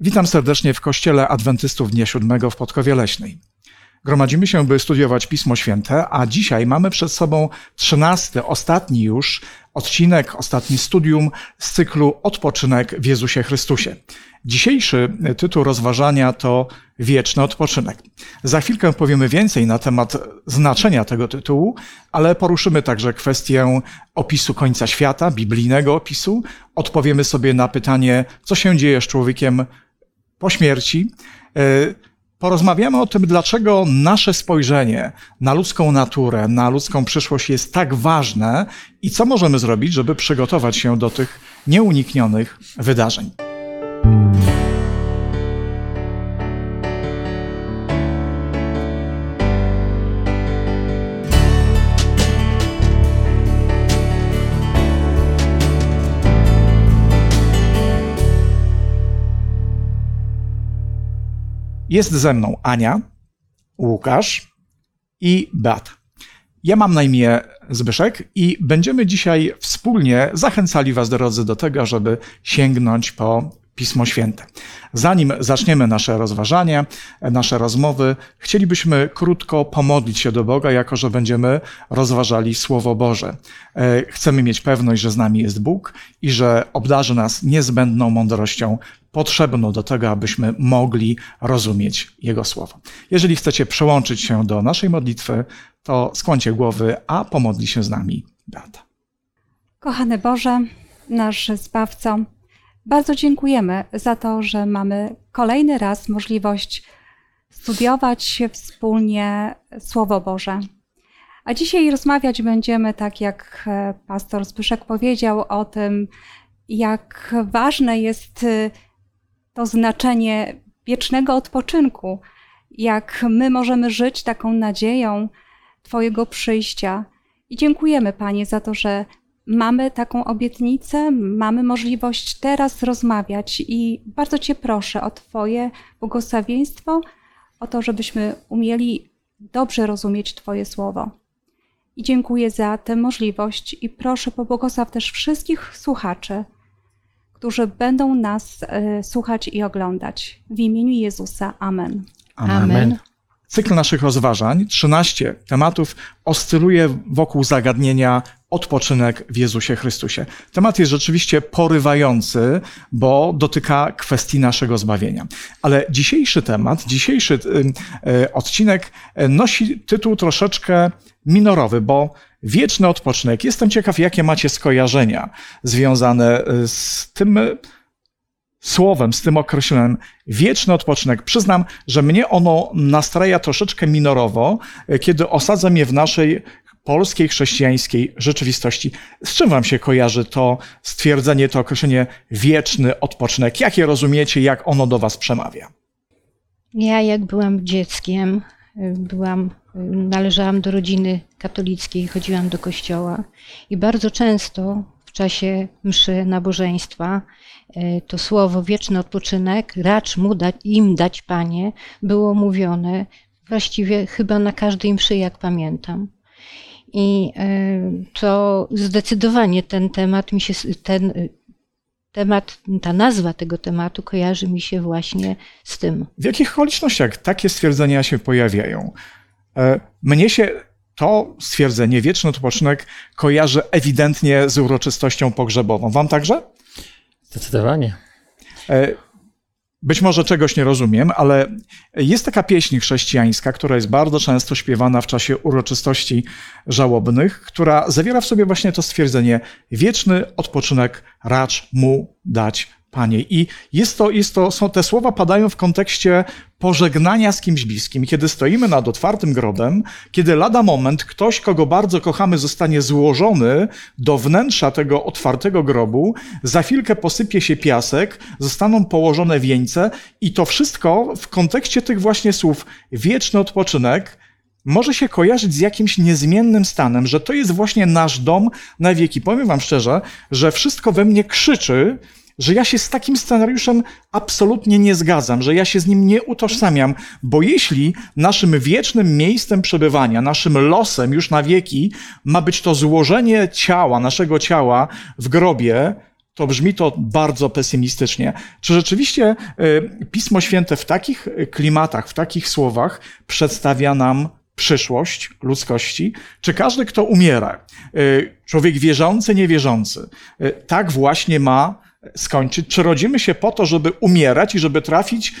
Witam serdecznie w Kościele Adwentystów Dnia Siódmego w Podkowie Leśnej. Gromadzimy się, by studiować Pismo Święte, a dzisiaj mamy przed sobą trzynasty, ostatni już odcinek, ostatni studium z cyklu Odpoczynek w Jezusie Chrystusie. Dzisiejszy tytuł rozważania to Wieczny Odpoczynek. Za chwilkę powiemy więcej na temat znaczenia tego tytułu, ale poruszymy także kwestię opisu końca świata, biblijnego opisu. Odpowiemy sobie na pytanie, co się dzieje z człowiekiem po śmierci. E, porozmawiamy o tym, dlaczego nasze spojrzenie na ludzką naturę, na ludzką przyszłość jest tak ważne i co możemy zrobić, żeby przygotować się do tych nieuniknionych wydarzeń. Jest ze mną Ania, Łukasz i Beat. Ja mam na imię Zbyszek i będziemy dzisiaj wspólnie zachęcali Was, drodzy, do tego, żeby sięgnąć po Pismo Święte. Zanim zaczniemy nasze rozważanie, nasze rozmowy, chcielibyśmy krótko pomodlić się do Boga, jako że będziemy rozważali Słowo Boże. E, chcemy mieć pewność, że z nami jest Bóg i że obdarzy nas niezbędną mądrością potrzebną do tego, abyśmy mogli rozumieć Jego Słowo. Jeżeli chcecie przełączyć się do naszej modlitwy, to skłoncie głowy, a pomodli się z nami Beata. Kochany Boże, nasz Zbawco, bardzo dziękujemy za to, że mamy kolejny raz możliwość studiować wspólnie Słowo Boże. A dzisiaj rozmawiać będziemy, tak jak e, pastor Zbyszek powiedział, o tym, jak ważne jest e, to znaczenie wiecznego odpoczynku, jak my możemy żyć taką nadzieją Twojego przyjścia. I dziękujemy, Panie, za to, że mamy taką obietnicę, mamy możliwość teraz rozmawiać i bardzo Cię proszę o Twoje błogosławieństwo, o to, żebyśmy umieli dobrze rozumieć Twoje słowo. I dziękuję za tę możliwość i proszę pobłogosław też wszystkich słuchaczy, którzy będą nas y, słuchać i oglądać. W imieniu Jezusa. Amen. Amen. Amen. Cykl naszych rozważań, 13 tematów, oscyluje wokół zagadnienia odpoczynek w Jezusie Chrystusie. Temat jest rzeczywiście porywający, bo dotyka kwestii naszego zbawienia. Ale dzisiejszy temat, dzisiejszy y, y, odcinek nosi tytuł troszeczkę minorowy, bo wieczny odpoczynek. Jestem ciekaw, jakie macie skojarzenia związane z tym słowem, z tym określeniem wieczny odpoczynek. Przyznam, że mnie ono nastraja troszeczkę minorowo, kiedy osadzam je w naszej polskiej chrześcijańskiej rzeczywistości. Z czym wam się kojarzy to stwierdzenie, to określenie wieczny odpoczynek? Jak je rozumiecie, jak ono do was przemawia? Ja jak byłam dzieckiem, byłam, należałam do rodziny katolickiej, chodziłam do kościoła i bardzo często czasie mszy nabożeństwa e, to słowo wieczny odpoczynek, racz mu dać, im dać Panie, było mówione właściwie chyba na każdej mszy, jak pamiętam. I e, to zdecydowanie ten temat mi się, ten temat, ta nazwa tego tematu kojarzy mi się właśnie z tym. W jakich okolicznościach takie stwierdzenia się pojawiają? E, mnie się to stwierdzenie, wieczny odpoczynek, kojarzy ewidentnie z uroczystością pogrzebową. Wam także? Zdecydowanie. E, być może czegoś nie rozumiem, ale jest taka pieśń chrześcijańska, która jest bardzo często śpiewana w czasie uroczystości żałobnych, która zawiera w sobie właśnie to stwierdzenie: wieczny odpoczynek racz mu dać Panie. I jest to, jest to, są, te słowa padają w kontekście pożegnania z kimś bliskim, kiedy stoimy nad otwartym grobem, kiedy lada moment ktoś, kogo bardzo kochamy, zostanie złożony do wnętrza tego otwartego grobu, za chwilkę posypie się piasek, zostaną położone wieńce i to wszystko w kontekście tych właśnie słów wieczny odpoczynek, może się kojarzyć z jakimś niezmiennym stanem, że to jest właśnie nasz dom na wieki. Powiem Wam szczerze, że wszystko we mnie krzyczy, że ja się z takim scenariuszem absolutnie nie zgadzam, że ja się z nim nie utożsamiam, bo jeśli naszym wiecznym miejscem przebywania, naszym losem już na wieki ma być to złożenie ciała, naszego ciała w grobie, to brzmi to bardzo pesymistycznie. Czy rzeczywiście y, Pismo Święte w takich klimatach, w takich słowach przedstawia nam przyszłość ludzkości? Czy każdy, kto umiera, y, człowiek wierzący, niewierzący, y, tak właśnie ma skończyć? Czy rodzimy się po to, żeby umierać i żeby trafić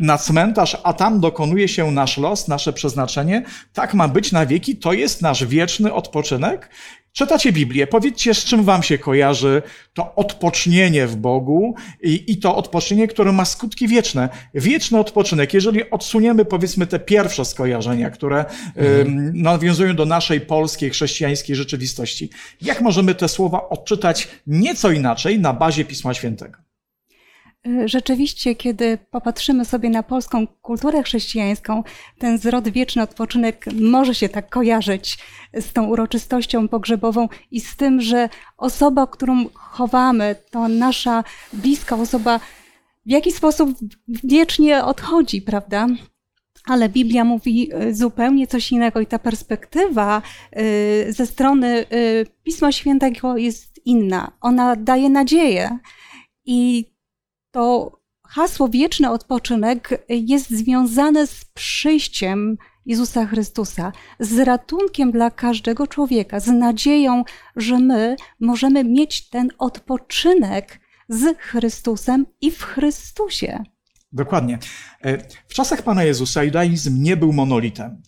na cmentarz, a tam dokonuje się nasz los, nasze przeznaczenie? Tak ma być na wieki? To jest nasz wieczny odpoczynek? Czytacie Biblię, powiedzcie, z czym wam się kojarzy to odpocznienie w Bogu i, i, to odpocznienie, które ma skutki wieczne. Wieczny odpoczynek, jeżeli odsuniemy powiedzmy te pierwsze skojarzenia, które y, nawiązują do naszej polskiej, chrześcijańskiej rzeczywistości, jak możemy te słowa odczytać nieco inaczej na bazie Pisma Świętego? Y, rzeczywiście, kiedy popatrzymy sobie na polską kulturę chrześcijańską, ten zwrot wieczny odpoczynek może się tak kojarzyć z tą uroczystością pogrzebową i z tym, że osoba, którą chowamy, to nasza bliska osoba w jakiś sposób wiecznie odchodzi, prawda? Ale Biblia mówi y, zupełnie coś innego i ta perspektywa y, ze strony Pisma Świętego jest inna. Ona daje nadzieję. I to hasło wieczny odpoczynek jest związane z przyjściem Jezusa Chrystusa, z ratunkiem dla każdego człowieka, z nadzieją, że my możemy mieć ten odpoczynek z Chrystusem i w Chrystusie. Dokładnie. E, w czasach Pana Jezusa judaizm nie był monolitem.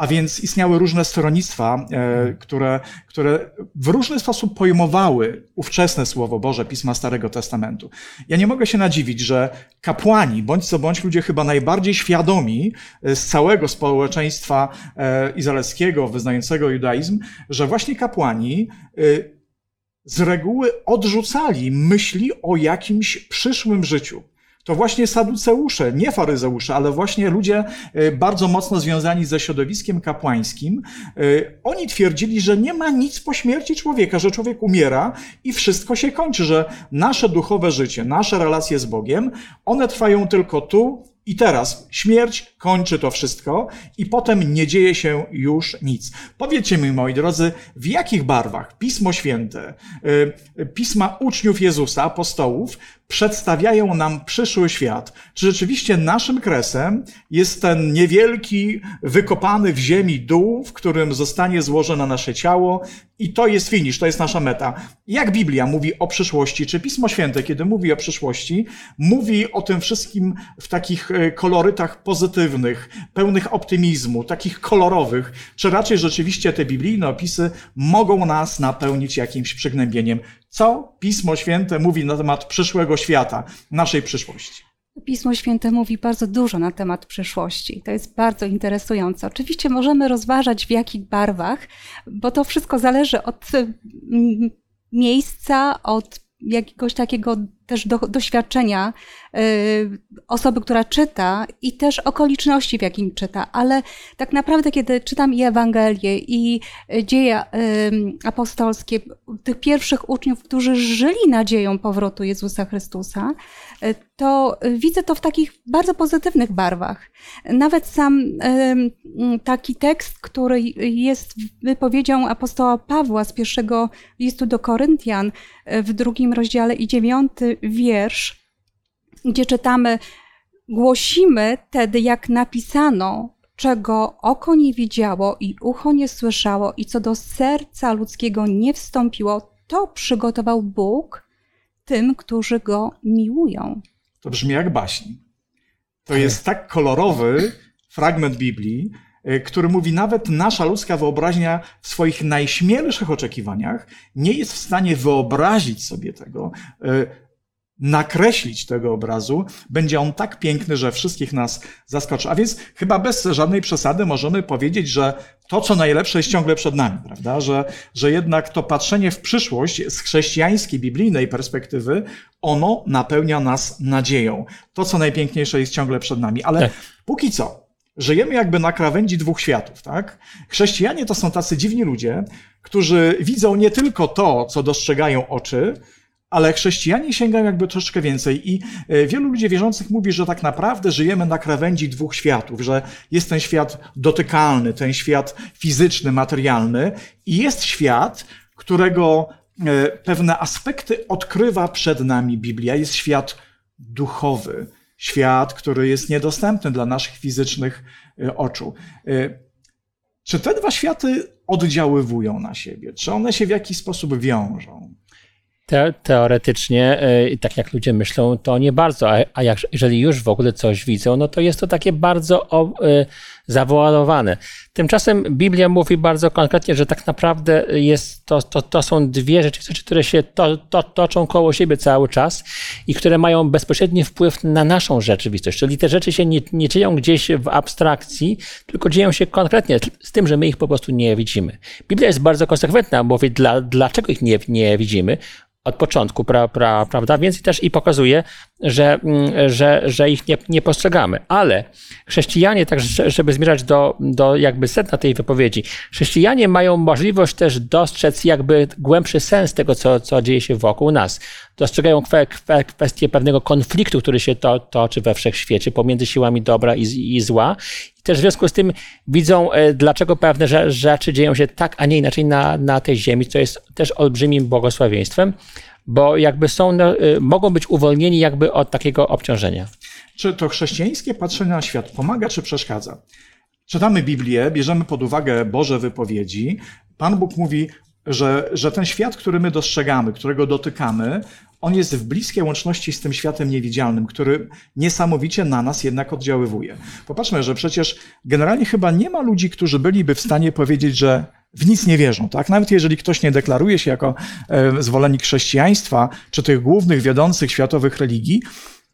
A więc istniały różne stronnictwa, e, które, które w różny sposób pojmowały ówczesne Słowo Boże, Pisma Starego Testamentu. Ja nie mogę się nadziwić, że kapłani, bądź co bądź ludzie chyba najbardziej świadomi e, z całego społeczeństwa e, izraelskiego, wyznającego judaizm, że właśnie kapłani z reguły odrzucali myśli o jakimś przyszłym życiu to właśnie saduceusze, nie faryzeusze, ale właśnie ludzie e, bardzo mocno związani ze środowiskiem kapłańskim, e, oni twierdzili, że nie ma nic po śmierci człowieka, że człowiek umiera i wszystko się kończy, że nasze duchowe życie, nasze relacje z Bogiem, one trwają tylko tu i teraz śmierć kończy to wszystko i potem nie dzieje się już nic. Powiedzcie mi, moi drodzy, w jakich barwach Pismo Święte, e, pisma uczniów Jezusa, apostołów, przedstawiają nam przyszły świat. Czy rzeczywiście naszym kresem jest ten niewielki, wykopany w ziemi dół, w którym zostanie złożone nasze ciało i to jest finisz, to jest nasza meta. Jak Biblia mówi o przyszłości, czy Pismo Święte, kiedy mówi o przyszłości, mówi o tym wszystkim w takich e, kolorytach pozytywnych, pełnych optymizmu, takich kolorowych, czy raczej rzeczywiście te biblijne opisy mogą nas napełnić jakimś przygnębieniem? Co Pismo Święte mówi na temat przyszłego świata, naszej przyszłości? Pismo Święte mówi bardzo dużo na temat przyszłości. To jest bardzo interesujące. Oczywiście możemy rozważać w jakich barwach, bo to wszystko zależy od mm, miejsca, od jakiegoś takiego też do, doświadczenia y, osoby, która czyta i też okoliczności, w jakim czyta. Ale tak naprawdę, kiedy czytam i Ewangelię, i dzieje y, apostolskie, tych pierwszych uczniów, którzy żyli nadzieją powrotu Jezusa Chrystusa, y, to widzę to w takich bardzo pozytywnych barwach. Nawet sam taki tekst, który jest wypowiedzią apostoła Pawła z pierwszego listu do Koryntian w drugim rozdziale i dziewiąty wiersz, gdzie czytamy: Głosimy tedy, jak napisano, czego oko nie widziało i ucho nie słyszało, i co do serca ludzkiego nie wstąpiło, to przygotował Bóg tym, którzy go miłują. To brzmi jak baśń. To jest tak kolorowy fragment Biblii, y, który mówi, nawet nasza ludzka wyobraźnia w swoich najśmielszych oczekiwaniach nie jest w stanie wyobrazić sobie tego, y, nakreślić tego obrazu, będzie on tak piękny, że wszystkich nas zaskoczy. A więc chyba bez żadnej przesady możemy powiedzieć, że to, co najlepsze, jest ciągle przed nami, prawda? Że, że jednak to patrzenie w przyszłość z chrześcijańskiej, biblijnej perspektywy, ono napełnia nas nadzieją. To, co najpiękniejsze, jest ciągle przed nami. Ale tak. póki co, żyjemy jakby na krawędzi dwóch światów, tak? Chrześcijanie to są tacy dziwni ludzie, którzy widzą nie tylko to, co dostrzegają oczy, ale chrześcijanie sięgają jakby troszkę więcej i e, wielu ludzi wierzących mówi, że tak naprawdę żyjemy na krawędzi dwóch światów, że jest ten świat dotykalny, ten świat fizyczny, materialny i jest świat, którego e, pewne aspekty odkrywa przed nami Biblia. Jest świat duchowy, świat, który jest niedostępny dla naszych fizycznych e, oczu. Czy te dwa światy oddziaływują na siebie? Czy one się w jakiś sposób wiążą? Te, teoretycznie, y, tak jak ludzie myślą, to nie bardzo, a, a jak, jeżeli już w ogóle coś widzą, no to jest to takie bardzo o, y, zawoalowane. Tymczasem Biblia mówi bardzo konkretnie, że tak naprawdę jest to, to, to są dwie rzeczy, które się to, to, toczą koło siebie cały czas i które mają bezpośredni wpływ na naszą rzeczywistość. Czyli te rzeczy się nie, nie dzieją gdzieś w abstrakcji, tylko dzieją się konkretnie, z tym, że my ich po prostu nie widzimy. Biblia jest bardzo konsekwentna, mówi, dla, dlaczego ich nie, nie widzimy od początku, pra, pra, prawda? Więc też i pokazuje, że, mm, że, że ich nie, nie postrzegamy. Ale chrześcijanie, tak żeby zmierzać do, do jakby sedna tej wypowiedzi, chrześcijanie mają możliwość też dostrzec jakby głębszy sens tego, co, co dzieje się wokół nas. Dostrzegają kwe, kwe, kwestię pewnego konfliktu, który się to, toczy we wszechświecie pomiędzy siłami dobra i, i zła. I też w związku z tym widzą, e, dlaczego pewne rzeczy dzieją się tak, a nie inaczej na, na tej ziemi, co jest też olbrzymim błogosławieństwem bo jakby są, y, mogą być uwolnieni jakby od takiego obciążenia. Czy to chrześcijańskie patrzenie na świat pomaga czy przeszkadza? Czytamy Biblię, bierzemy pod uwagę Boże wypowiedzi. Pan Bóg mówi, że, że ten świat, który my dostrzegamy, którego dotykamy, on jest w bliskiej łączności z tym światem niewidzialnym, który niesamowicie na nas jednak oddziaływuje. Popatrzmy, że przecież generalnie chyba nie ma ludzi, którzy byliby w stanie powiedzieć, że w nic nie wierzą. Tak? Nawet jeżeli ktoś nie deklaruje się jako e, zwolennik chrześcijaństwa czy tych głównych, wiodących światowych religii,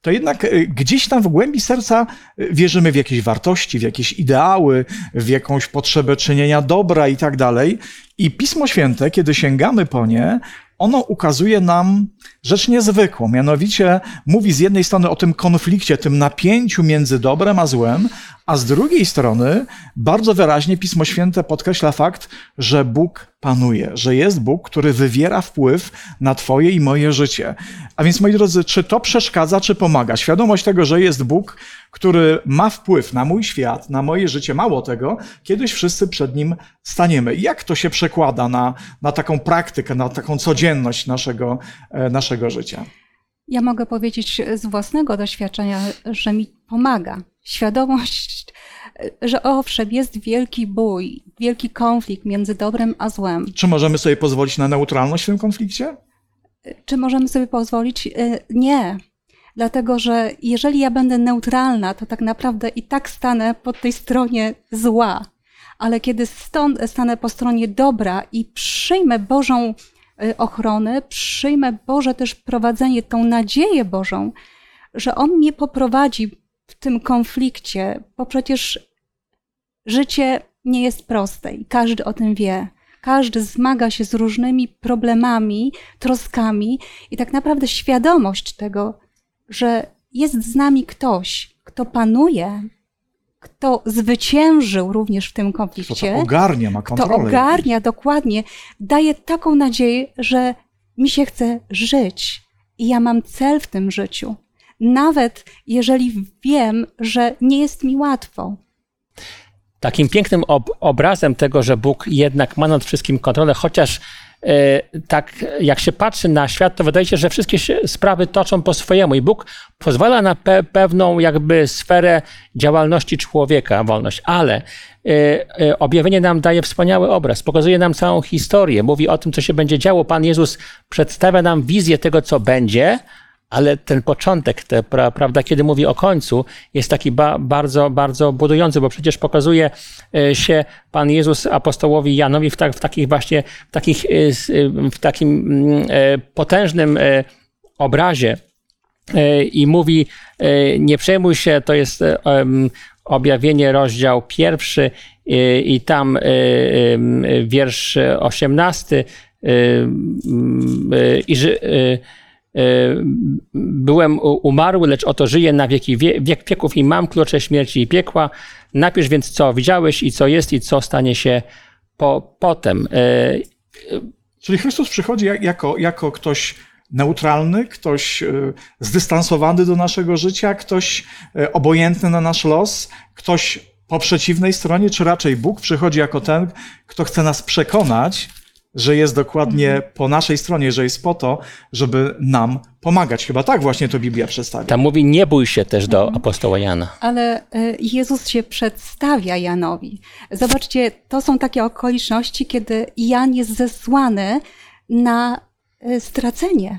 to jednak e, gdzieś tam w głębi serca e, wierzymy w jakieś wartości, w jakieś ideały, w jakąś potrzebę czynienia dobra i tak dalej. I Pismo Święte, kiedy sięgamy po nie, ono ukazuje nam rzecz niezwykłą. Mianowicie mówi z jednej strony o tym konflikcie, tym napięciu między dobrem a złem, a z drugiej strony bardzo wyraźnie Pismo Święte podkreśla fakt, że Bóg panuje, że jest Bóg, który wywiera wpływ na Twoje i moje życie. A więc, moi drodzy, czy to przeszkadza, czy pomaga? Świadomość tego, że jest Bóg, który ma wpływ na mój świat, na moje życie, mało tego, kiedyś wszyscy przed Nim staniemy. Jak to się przekłada na, na taką praktykę, na taką codzienność naszego, e, naszego życia? Ja mogę powiedzieć z własnego doświadczenia, że mi pomaga. Świadomość, że owszem, jest wielki bój, wielki konflikt między dobrem a złem. Czy możemy sobie pozwolić na neutralność w tym konflikcie? Czy możemy sobie pozwolić? E, nie. Dlatego, że jeżeli ja będę neutralna, to tak naprawdę i tak stanę po tej stronie zła. Ale kiedy stąd stanę po stronie dobra i przyjmę Bożą Y, ochrony, przyjmę Boże też prowadzenie, tą nadzieję Bożą, że On mnie poprowadzi w tym konflikcie, bo przecież życie nie jest proste i każdy o tym wie. Każdy zmaga się z różnymi problemami, troskami i tak naprawdę świadomość tego, że jest z nami ktoś, kto panuje, kto zwyciężył również w tym konflikcie. Kto ogarnia, ma kontrolę. Kto ogarnia, dokładnie. Daje taką nadzieję, że mi się chce żyć i ja mam cel w tym życiu. Nawet jeżeli wiem, że nie jest mi łatwo. Takim pięknym ob obrazem tego, że Bóg jednak ma nad wszystkim kontrolę, chociaż tak jak się patrzy na świat, to wydaje się, że wszystkie sprawy toczą po swojemu i Bóg pozwala na pe pewną jakby sferę działalności człowieka, wolność, ale e, e, objawienie nam daje wspaniały obraz, pokazuje nam całą historię, mówi o tym, co się będzie działo. Pan Jezus przedstawia nam wizję tego, co będzie, ale ten początek, te, pra, prawda, kiedy mówi o końcu, jest taki ba, bardzo, bardzo budujący, bo przecież pokazuje e, się Pan Jezus apostołowi Janowi w, tak, w takich właśnie, w, takich, e, e, w takim mm, potężnym obrazie i mówi, nie przejmuj się, to jest objawienie, rozdział pierwszy i tam wiersz osiemnasty i że byłem umarły, lecz oto żyję na wieki wiek wieków i mam klucze śmierci i piekła. Napisz więc, co widziałeś i co jest i co stanie się po, potem. Y, Czyli Chrystus przychodzi jako, jako ktoś neutralny, ktoś zdystansowany do naszego życia, ktoś obojętny na nasz los, ktoś po przeciwnej stronie, czy raczej Bóg przychodzi jako ten, kto chce nas przekonać, że jest dokładnie po naszej stronie, że jest po to, żeby nam pomagać. Chyba tak właśnie to Biblia przedstawia. Tam mówi, nie bój się też do apostoła Jana. Ale e, Jezus się przedstawia Janowi. Zobaczcie, to są takie okoliczności, kiedy Jan jest zesłany na e, stracenie.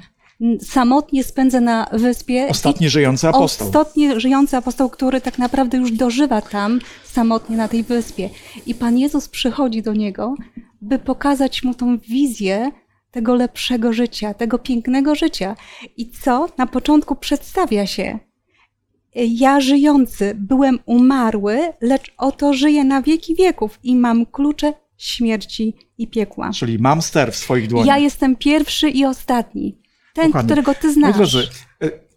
Samotnie spędza na wyspie. Ostatni żyjący apostoł. Ostatni żyjący apostoł, który tak naprawdę już dożywa tam samotnie na tej wyspie. I Pan Jezus przychodzi do niego, by pokazać mu tą wizję tego lepszego życia, tego pięknego życia. I co? Na początku przedstawia się. Ja żyjący byłem umarły, lecz oto żyję na wieki wieków i mam klucze śmierci i piekła. Czyli mam ster w swoich dłoniach. Ja jestem pierwszy i ostatni. Ten, Dokładnie. którego ty Moi znasz. drodzy,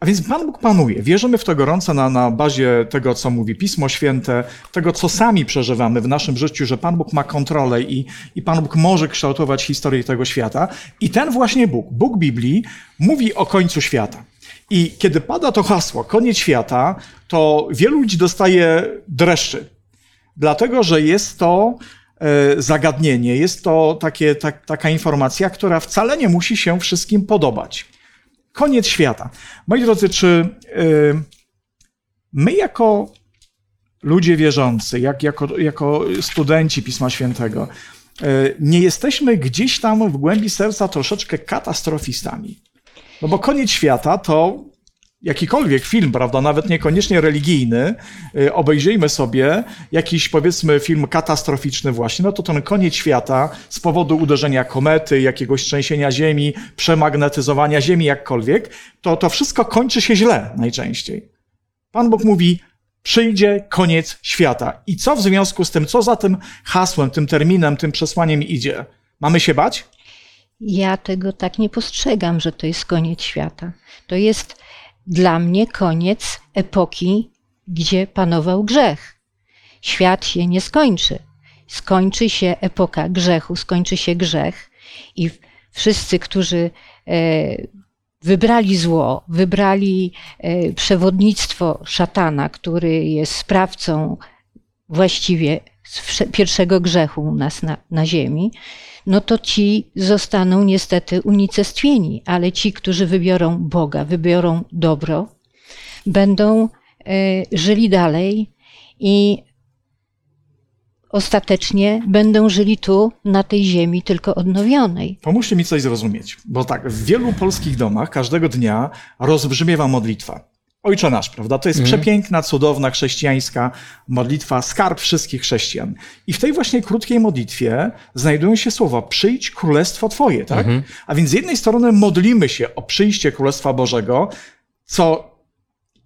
a więc Pan Bóg panuje. Wierzymy w to gorąco na, na bazie tego, co mówi Pismo Święte, tego, co sami przeżywamy w naszym życiu, że Pan Bóg ma kontrolę i, i Pan Bóg może kształtować historię tego świata. I ten właśnie Bóg, Bóg Biblii, mówi o końcu świata. I kiedy pada to hasło, koniec świata, to wielu ludzi dostaje dreszczy. Dlatego, że jest to e, zagadnienie, jest to takie, tak, taka informacja, która wcale nie musi się wszystkim podobać. Koniec świata. Moi drodzy, czy y, my jako ludzie wierzący, jak, jako, jako studenci Pisma Świętego, y, nie jesteśmy gdzieś tam w głębi serca troszeczkę katastrofistami? No bo koniec świata to jakikolwiek film, prawda, nawet niekoniecznie religijny, y, obejrzyjmy sobie jakiś, powiedzmy, film katastroficzny właśnie, no to ten koniec świata z powodu uderzenia komety, jakiegoś trzęsienia ziemi, przemagnetyzowania ziemi, jakkolwiek, to to wszystko kończy się źle najczęściej. Pan Bóg mówi, przyjdzie koniec świata. I co w związku z tym, co za tym hasłem, tym terminem, tym przesłaniem idzie? Mamy się bać? Ja tego tak nie postrzegam, że to jest koniec świata. To jest dla mnie koniec epoki, gdzie panował grzech. Świat się nie skończy. Skończy się epoka grzechu, skończy się grzech i wszyscy, którzy e, wybrali zło, wybrali e, przewodnictwo szatana, który jest sprawcą właściwie pierwszego grzechu u nas na, na ziemi, no to ci zostaną niestety unicestwieni, ale ci, którzy wybiorą Boga, wybiorą dobro, będą e, żyli dalej i ostatecznie będą żyli tu, na tej ziemi, tylko odnowionej. Pomóżcie mi coś zrozumieć, bo tak, w wielu polskich domach każdego dnia rozbrzmiewa modlitwa. Ojcze nasz, prawda? To jest przepiękna, cudowna chrześcijańska modlitwa, skarb wszystkich chrześcijan. I w tej właśnie krótkiej modlitwie znajdują się słowa: Przyjdź królestwo Twoje, tak? A więc z jednej strony modlimy się o przyjście Królestwa Bożego, co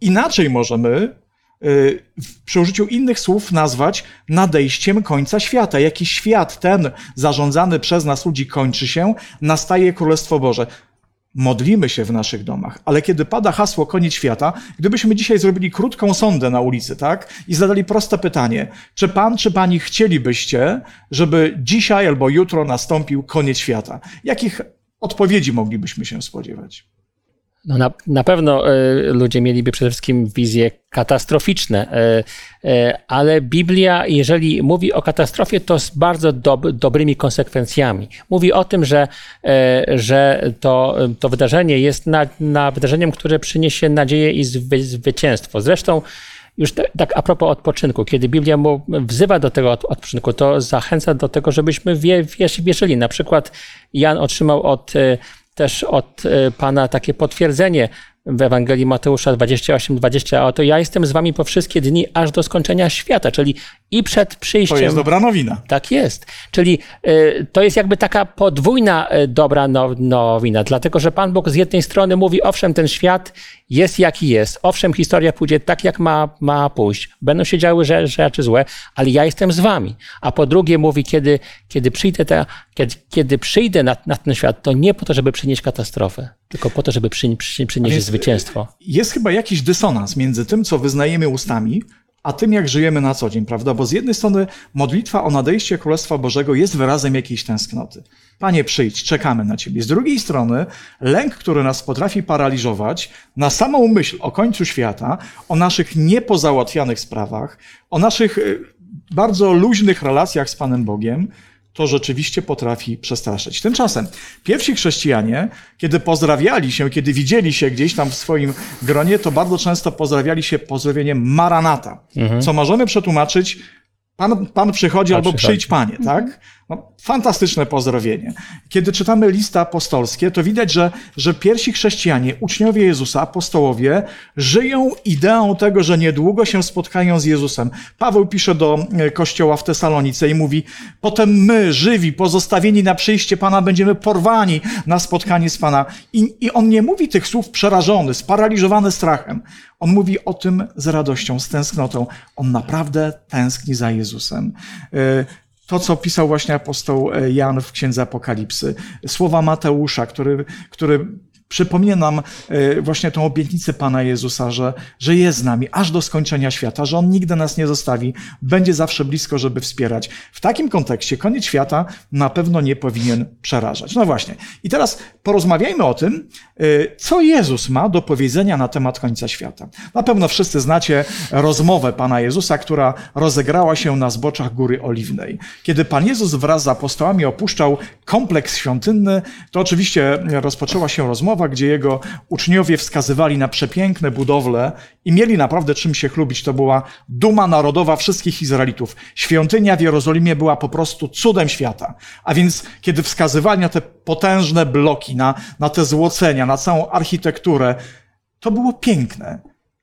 inaczej możemy y, przy użyciu innych słów nazwać nadejściem końca świata. Jaki świat ten zarządzany przez nas ludzi kończy się, nastaje Królestwo Boże. Modlimy się w naszych domach, ale kiedy pada hasło koniec świata, gdybyśmy dzisiaj zrobili krótką sondę na ulicy, tak? I zadali proste pytanie: czy pan, czy pani chcielibyście, żeby dzisiaj albo jutro nastąpił koniec świata? Jakich odpowiedzi moglibyśmy się spodziewać? No na, na pewno e, ludzie mieliby przede wszystkim wizje katastroficzne, e, e, ale Biblia, jeżeli mówi o katastrofie, to z bardzo dob, dobrymi konsekwencjami. Mówi o tym, że, że to, to wydarzenie jest na, na wydarzeniem, które przyniesie nadzieję i zwy, zwycięstwo. Zresztą już te, tak a propos odpoczynku, kiedy Biblia mu wzywa do tego od- odpoczynku, to zachęca do tego, żebyśmy wie, wierzyli. Na przykład Jan otrzymał od, też od e, Pana takie potwierdzenie w Ewangelii Mateusza 28-20, a oto ja jestem z wami po wszystkie dni, aż do skończenia świata, czyli i przed To przyjściem... jest dobra nowina. Tak jest. Czyli y, to jest jakby taka podwójna y, dobra now- nowina, dlatego że Pan Bóg z jednej strony mówi, owszem, ten świat jest jaki jest, owszem, historia pójdzie tak, jak ma, ma pójść, będą się działy rze- rzeczy złe, ale ja jestem z wami. A po drugie mówi, kiedy, kiedy przyjdę, ta, kiedy, kiedy przyjdę na, na ten świat, to nie po to, żeby przynieść katastrofę, tylko po to, żeby przy, przy, przynieść więc- zwycięstwo. Jest chyba jakiś dysonans między tym, co wyznajemy ustami, a tym, jak żyjemy na co dzień, prawda? Bo z jednej strony modlitwa o nadejście Królestwa Bożego jest wyrazem jakiejś tęsknoty. Panie, przyjdź, czekamy na Ciebie. Z drugiej strony lęk, który nas potrafi paraliżować na samą myśl o końcu świata, o naszych niepozałatwianych sprawach, o naszych y, bardzo luźnych relacjach z Panem Bogiem, to rzeczywiście potrafi przestraszyć. Tymczasem pierwsi chrześcijanie, kiedy pozdrawiali się, kiedy widzieli się gdzieś tam w swoim gronie, to bardzo często pozdrawiali się pozdrowieniem Maranata, co możemy przetłumaczyć Pan, pan przychodzi Pan albo przychodzi. przyjdź Panie, tak? No, fantastyczne pozdrowienie. Kiedy czytamy listy apostolskie, to widać, że, że pierwsi chrześcijanie, uczniowie Jezusa, apostołowie, żyją ideą tego, że niedługo się spotkają z Jezusem. Paweł pisze do e, kościoła w Tesalonice i mówi, potem my, żywi, pozostawieni na przyjście Pana, będziemy porwani na spotkanie z Pana. I, I on nie mówi tych słów przerażony, sparaliżowany strachem. On mówi o tym z radością, z tęsknotą. On naprawdę tęskni za Jezusem. E, To, co pisał właśnie apostoł e, Jan w Księdze Apokalipsy, słowa Mateusza, który, który przypomina nam e, właśnie tą obietnicę Pana Jezusa, że, że jest z nami aż do skończenia świata, że On nigdy nas nie zostawi, będzie zawsze blisko, żeby wspierać. W takim kontekście koniec świata na pewno nie powinien przerażać. No właśnie. I teraz porozmawiajmy o tym, e, co Jezus ma do powiedzenia na temat końca świata. Na pewno wszyscy znacie rozmowę Pana Jezusa, która rozegrała się na zboczach Góry Oliwnej. Kiedy Pan Jezus wraz z apostołami opuszczał kompleks świątynny, to oczywiście rozpoczęła się rozmowa, gdzie jego uczniowie wskazywali na przepiękne budowle i mieli naprawdę czym się chlubić. To była duma narodowa wszystkich Izraelitów. Świątynia w Jerozolimie była po prostu cudem świata. A więc, kiedy wskazywali na te potężne bloki, na, na te złocenia, na całą architekturę, to było piękne.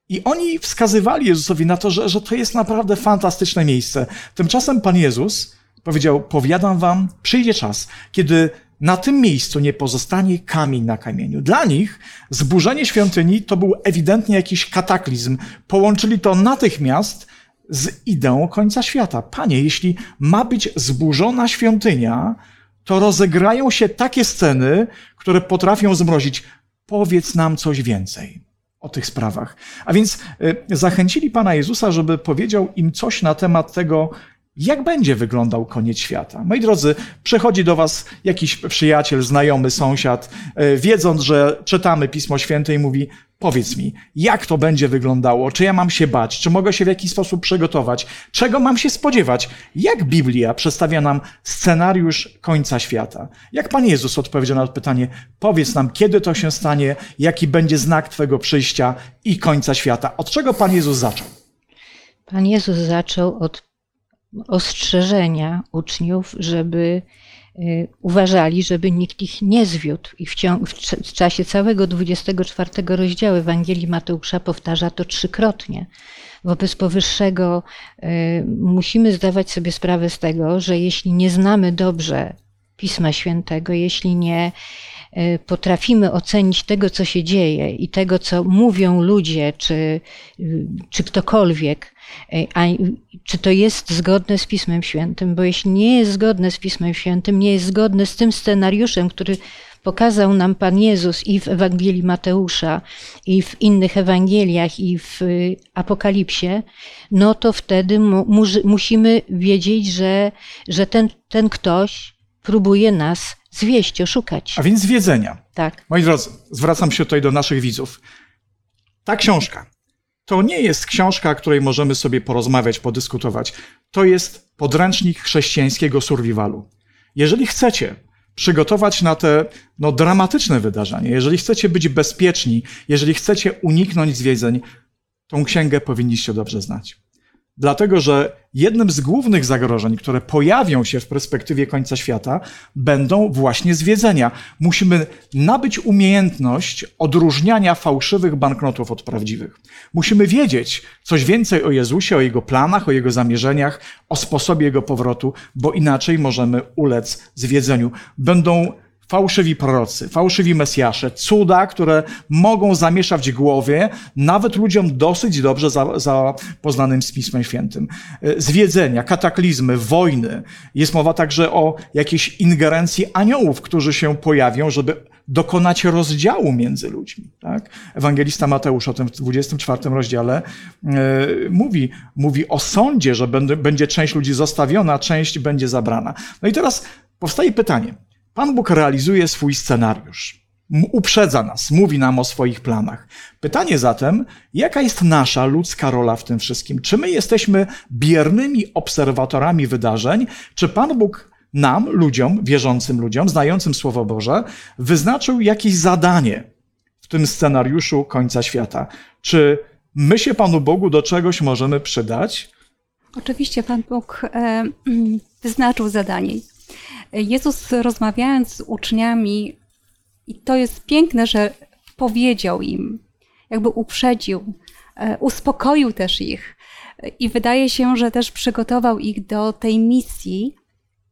I oni wskazywali Jezusowi na to, że, że to jest naprawdę fantastyczne miejsce. Tymczasem Pan Jezus powiedział: Powiadam wam, przyjdzie czas, kiedy na tym miejscu nie pozostanie kamień na kamieniu. Dla nich zburzenie świątyni to był ewidentnie jakiś kataklizm. Połączyli to natychmiast z ideą końca świata. Panie, jeśli ma być zburzona świątynia, to rozegrają się takie sceny, które potrafią zmrozić. Powiedz nam coś więcej o tych sprawach. A więc y, zachęcili Pana Jezusa, żeby powiedział im coś na temat tego, jak będzie wyglądał koniec świata. Moi drodzy, przychodzi do Was jakiś przyjaciel, znajomy, sąsiad, y, wiedząc, że czytamy Pismo Święte i mówi, powiedz mi, jak to będzie wyglądało, czy ja mam się bać, czy mogę się w jakiś sposób przygotować, czego mam się spodziewać, jak Biblia przedstawia nam scenariusz końca świata. Jak Pan Jezus odpowiedział na to pytanie, powiedz nam, kiedy to się stanie, jaki będzie znak Twojego przyjścia i końca świata. Od czego Pan Jezus zaczął? Pan Jezus zaczął od ostrzeżenia uczniów, żeby y, uważali, żeby nikt ich nie zwiódł. I w, ciągu, w cz- w czasie całego 24 rozdziału Ewangelii Mateusza powtarza to trzykrotnie. Wobec powyższego y, musimy zdawać sobie sprawę z tego, że jeśli nie znamy dobrze Pisma Świętego, jeśli nie y, potrafimy ocenić tego, co się dzieje i tego, co mówią ludzie, czy, czy ktokolwiek, a czy to jest zgodne z Pismem Świętym, bo jeśli nie jest zgodne z Pismem Świętym, nie jest zgodne z tym scenariuszem, który pokazał nam Pan Jezus i w Ewangelii Mateusza, i w innych Ewangeliach, i w y, Apokalipsie, no to wtedy mu, musimy wiedzieć, że, że ten, ten ktoś próbuje nas zwieść, oszukać. A więc wiedzenia. Tak. Moi drodzy, zwracam się tutaj do naszych widzów. Ta książka to nie jest książka, której możemy sobie porozmawiać, podyskutować. To jest podręcznik chrześcijańskiego survivalu. Jeżeli chcecie przygotować na te no, dramatyczne wydarzenia, jeżeli chcecie być bezpieczni, jeżeli chcecie uniknąć zwiedzeń, tą księgę powinniście dobrze znać. Dlatego, że jednym z głównych zagrożeń, które pojawią się w perspektywie końca świata, będą właśnie zwiedzenia. Musimy nabyć umiejętność odróżniania fałszywych banknotów od prawdziwych. Musimy wiedzieć coś więcej o Jezusie, o Jego planach, o Jego zamierzeniach, o sposobie Jego powrotu, bo inaczej możemy ulec zwiedzeniu. Będą fałszywi prorocy, fałszywi mesjasze, cuda, które mogą zamieszać głowie nawet ludziom dosyć dobrze za- zapoznanym z Pismem Świętym. E, Zwiedzenia, kataklizmy, wojny. Jest mowa także o jakiejś ingerencji aniołów, którzy się pojawią, żeby dokonać rozdziału między ludźmi. Tak? Ewangelista Mateusz o tym w 24 rozdziale e, mówi, mówi o sądzie, że będzie, będzie część ludzi zostawiona, część będzie zabrana. No i teraz powstaje pytanie. Pan Bóg realizuje swój scenariusz. Uprzedza nas, mówi nam o swoich planach. Pytanie zatem, jaka jest nasza ludzka rola w tym wszystkim? Czy my jesteśmy biernymi obserwatorami wydarzeń, czy Pan Bóg nam, ludziom, wierzącym ludziom, znającym Słowo Boże, wyznaczył jakieś zadanie w tym scenariuszu końca świata. Czy my się Panu Bogu do czegoś możemy przydać? Oczywiście Pan Bóg e, wyznaczył zadanie. Jezus rozmawiając z uczniami, i to jest piękne, że powiedział im, jakby uprzedził, e, uspokoił też ich. I wydaje się, że też przygotował ich do tej misji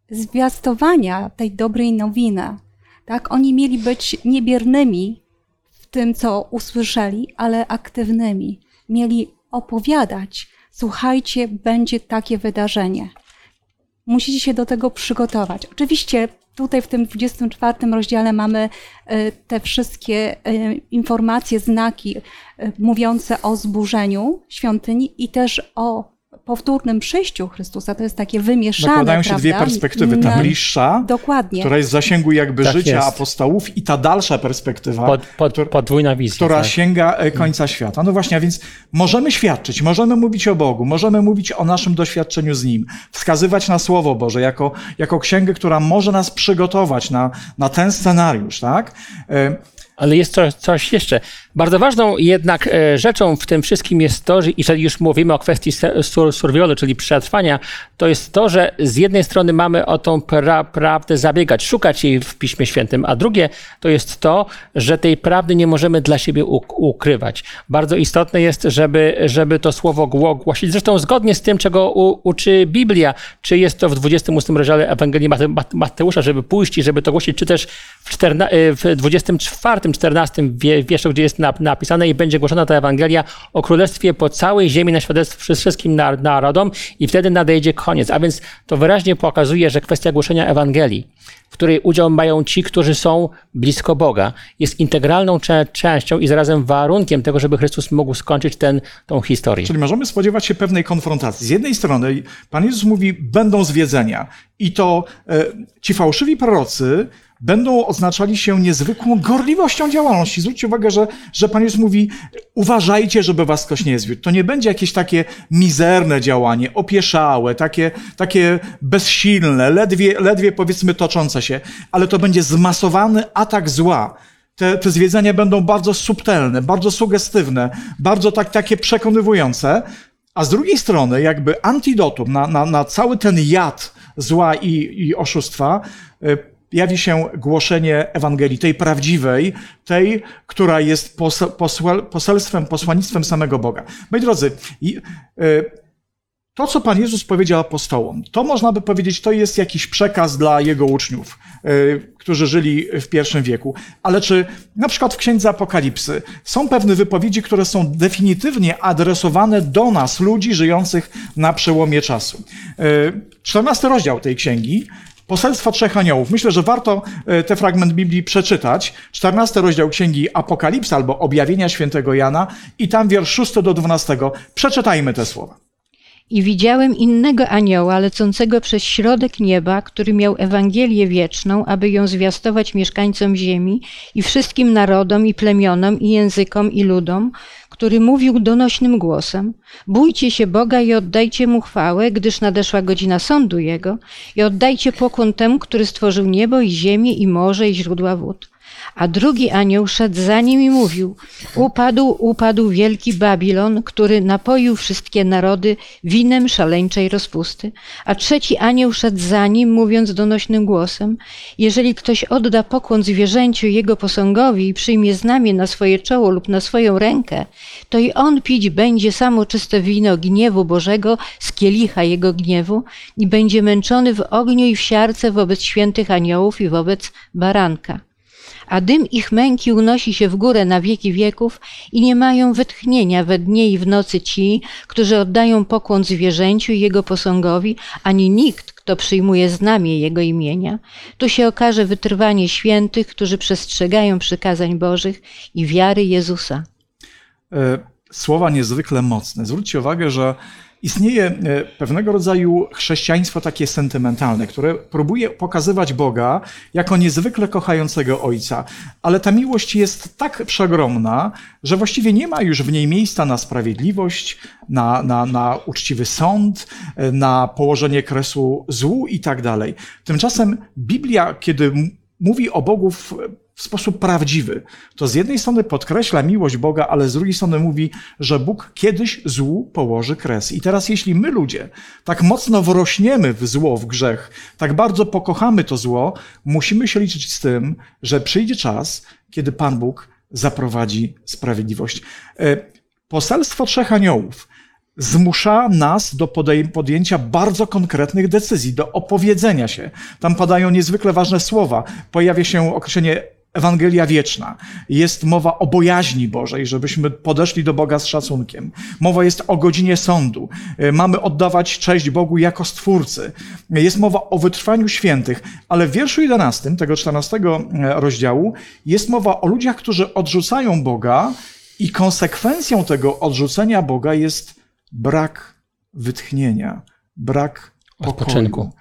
zwiastowania tej dobrej nowiny. Tak? Oni mieli być niebiernymi w tym, co usłyszeli, ale aktywnymi. Mieli opowiadać, słuchajcie, będzie takie wydarzenie. Musicie się do tego przygotować. Oczywiście tutaj w tym 24 rozdziale mamy e, te wszystkie e, informacje, znaki e, mówiące o zburzeniu świątyni i też o powtórnym przyjściu Chrystusa. To jest takie wymieszane. Nakładają się prawda? dwie perspektywy. Ta Na- bliższa, Dokładnie. która jest w zasięgu jakby Tak życia jest. apostołów i ta dalsza perspektywa, Pod, pod, która- podwójna wizja. która tak. sięga e, końca świata. No właśnie, a więc możemy świadczyć, możemy mówić o Bogu, możemy mówić o naszym doświadczeniu z Nim, wskazywać na Słowo Boże jako, jako księgę, która może nas przygotować na, na ten scenariusz, tak? E, Ale jest coś, coś jeszcze. Bardzo ważną jednak e, rzeczą w tym wszystkim jest to, że jeżeli już mówimy o kwestii survivalu, czyli przetrwania, to jest to, że z jednej strony mamy o tą pra, prawdę zabiegać, szukać jej w Piśmie Świętym, a drugie to jest to, że tej prawdy nie możemy dla siebie uk- ukrywać. Bardzo istotne jest, żeby, żeby to słowo gło- głosić. Zresztą zgodnie z tym, czego uczy Biblia, czy jest to w 28 rozdziale Ewangelii Mate, Mate, Mateusza, żeby pójść i żeby to głosić, czy też w, e, w 24, 14 wie- gdzie jest na- napisane i będzie głoszona ta Ewangelia o Królestwie po całej ziemi na świadectwo wszystkim nar- narodom i wtedy nadejdzie koniec. A więc to wyraźnie pokazuje, że kwestia głoszenia Ewangelii, w której udział mają ci, którzy są blisko Boga, jest integralną cze- częścią i zarazem warunkiem tego, żeby Chrystus mógł skończyć tą historię. Czyli możemy spodziewać się pewnej konfrontacji. Z jednej strony Pan Jezus mówi, będą zwiedzenia i to e, ci fałszywi prorocy będą oznaczali się niezwykłą gorliwością działalności. Zwróćcie uwagę, że, że Pan Jezus mówi, uważajcie, żeby was ktoś nie zwiódł. To nie będzie jakieś takie mizerne działanie, opieszałe, takie, takie bezsilne, ledwie, ledwie powiedzmy toczące się, ale to będzie zmasowany atak zła. Te, te zwiedzenia będą bardzo subtelne, bardzo sugestywne, bardzo tak, takie przekonywujące, a z drugiej strony jakby antidotum na, na, na cały ten jad zła i, i oszustwa y, jawi się głoszenie Ewangelii, tej prawdziwej, tej, która jest poselstwem, posłannictwem samego Boga. Moi drodzy, y, to, co Pan Jezus powiedział apostołom, to można by powiedzieć, to jest jakiś przekaz dla Jego uczniów, y, którzy żyli w pierwszym wieku. Ale czy na przykład w Księdze Apokalipsy są pewne wypowiedzi, które są definitywnie adresowane do nas, ludzi żyjących na przełomie czasu? Y, 14 rozdział tej księgi. Poselstwo trzech aniołów. Myślę, że warto y, ten fragment Biblii przeczytać. 14 rozdział księgi Apokalipsa albo Objawienia świętego Jana i tam wiersz 6 do 12. Przeczytajmy te słowa. I widziałem innego anioła lecącego przez środek nieba, który miał Ewangelię wieczną, aby ją zwiastować mieszkańcom ziemi i wszystkim narodom i plemionom i językom i ludom, który mówił donośnym głosem: Bójcie się Boga i oddajcie mu chwałę, gdyż nadeszła godzina sądu jego, i oddajcie pokłon temu, który stworzył niebo i ziemię i morze i źródła wód. A drugi anioł szedł za nim i mówił: Upadł, upadł wielki Babilon, który napoił wszystkie narody winem szaleńczej rozpusty. A trzeci anioł szedł za nim, mówiąc donośnym głosem: Jeżeli ktoś odda pokłon zwierzęciu jego posągowi i przyjmie znamię na swoje czoło lub na swoją rękę, to i on pić będzie samo czyste wino gniewu Bożego z kielicha jego gniewu i będzie męczony w ogniu i w siarce wobec świętych aniołów i wobec baranka a dym ich męki unosi się w górę na wieki wieków i nie mają wytchnienia we dnie i w nocy ci, którzy oddają pokłon zwierzęciu i jego posągowi, ani nikt, kto przyjmuje znamię jego imienia. Tu się okaże wytrwanie świętych, którzy przestrzegają przykazań Bożych i wiary Jezusa. E, słowa niezwykle mocne. Zwróćcie uwagę, że Istnieje e, pewnego rodzaju chrześcijaństwo takie sentymentalne, które próbuje pokazywać Boga jako niezwykle kochającego Ojca, ale ta miłość jest tak przeogromna, że właściwie nie ma już w niej miejsca na sprawiedliwość, na, na, na uczciwy sąd, e, na położenie kresu złu i tak dalej. Tymczasem Biblia, kiedy mówi o Bogu w w sposób prawdziwy. To z jednej strony podkreśla miłość Boga, ale z drugiej strony mówi, że Bóg kiedyś złu położy kres. I teraz, jeśli my ludzie tak mocno wrośniemy w zło, w grzech, tak bardzo pokochamy to zło, musimy się liczyć z tym, że przyjdzie czas, kiedy Pan Bóg zaprowadzi sprawiedliwość. E, poselstwo trzech aniołów zmusza nas do podjęcia bardzo konkretnych decyzji, do opowiedzenia się. Tam padają niezwykle ważne słowa. Pojawia się określenie Ewangelia wieczna. Jest mowa o bojaźni Bożej, żebyśmy podeszli do Boga z szacunkiem. Mowa jest o godzinie sądu. E, mamy oddawać cześć Bogu jako Stwórcy. Jest mowa o wytrwaniu świętych, ale w wierszu 11 tego 14 e, rozdziału jest mowa o ludziach, którzy odrzucają Boga i konsekwencją tego odrzucenia Boga jest brak wytchnienia, brak odpoczynku.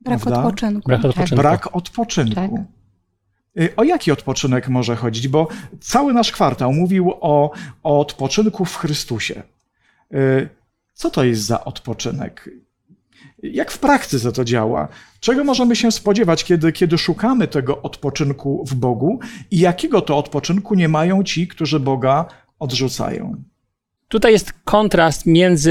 Brak odpoczynku. Brak odpoczynku. Brak odpoczynku. Tak. Y, o jaki odpoczynek może chodzić? Bo cały nasz kwartał mówił o, o odpoczynku w Chrystusie. Y, co to jest za odpoczynek? Jak w praktyce to działa? Czego możemy się spodziewać, kiedy, kiedy szukamy tego odpoczynku w Bogu i jakiego to odpoczynku nie mają ci, którzy Boga odrzucają? Tutaj jest kontrast między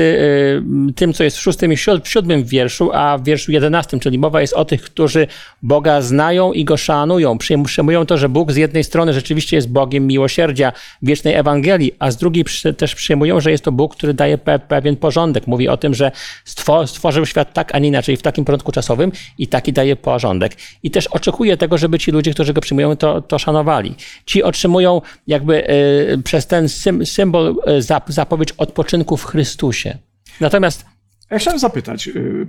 y, tym, co jest w szóstym i siódmym wierszu, a w wierszu jedenastym, czyli mowa jest o tych, którzy Boga znają i Go szanują. Przyjmują to, że Bóg z jednej strony rzeczywiście jest Bogiem miłosierdzia, wiecznej Ewangelii, a z drugiej też przyjmują, że jest to Bóg, który daje pewien porządek. Mówi o tym, że stworzył świat tak, a nie inaczej, w takim porządku czasowym i taki daje porządek. I też oczekuje tego, żeby ci ludzie, którzy Go przyjmują, to, to szanowali. Ci otrzymują jakby y, przez ten symbol y, zap, zapowiedź odpoczynku w Chrystusie. Natomiast. Ja chciałem zapytać, y,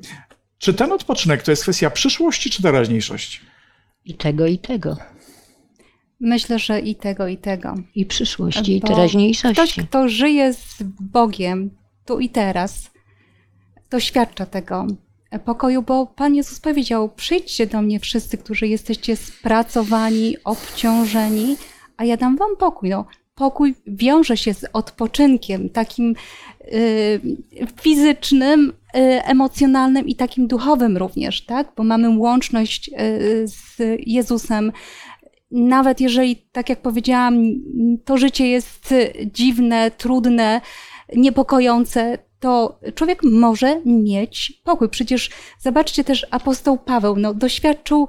czy ten odpoczynek to jest kwestia przyszłości czy teraźniejszości? I tego, i tego. Myślę, że i tego, i tego. I przyszłości, i teraźniejszości. Ktoś, kto żyje z Bogiem tu i teraz, doświadcza tego pokoju, bo Pan Jezus powiedział: Przyjdźcie do mnie wszyscy, którzy jesteście spracowani, obciążeni, a ja dam wam pokój. No, pokój wiąże się z odpoczynkiem takim y, fizycznym, y, emocjonalnym i takim duchowym również, tak? Bo mamy łączność y, z Jezusem. Nawet jeżeli, tak jak powiedziałam, to życie jest dziwne, trudne, niepokojące, to człowiek może mieć pokój. Przecież zobaczcie też apostoł Paweł, no, doświadczył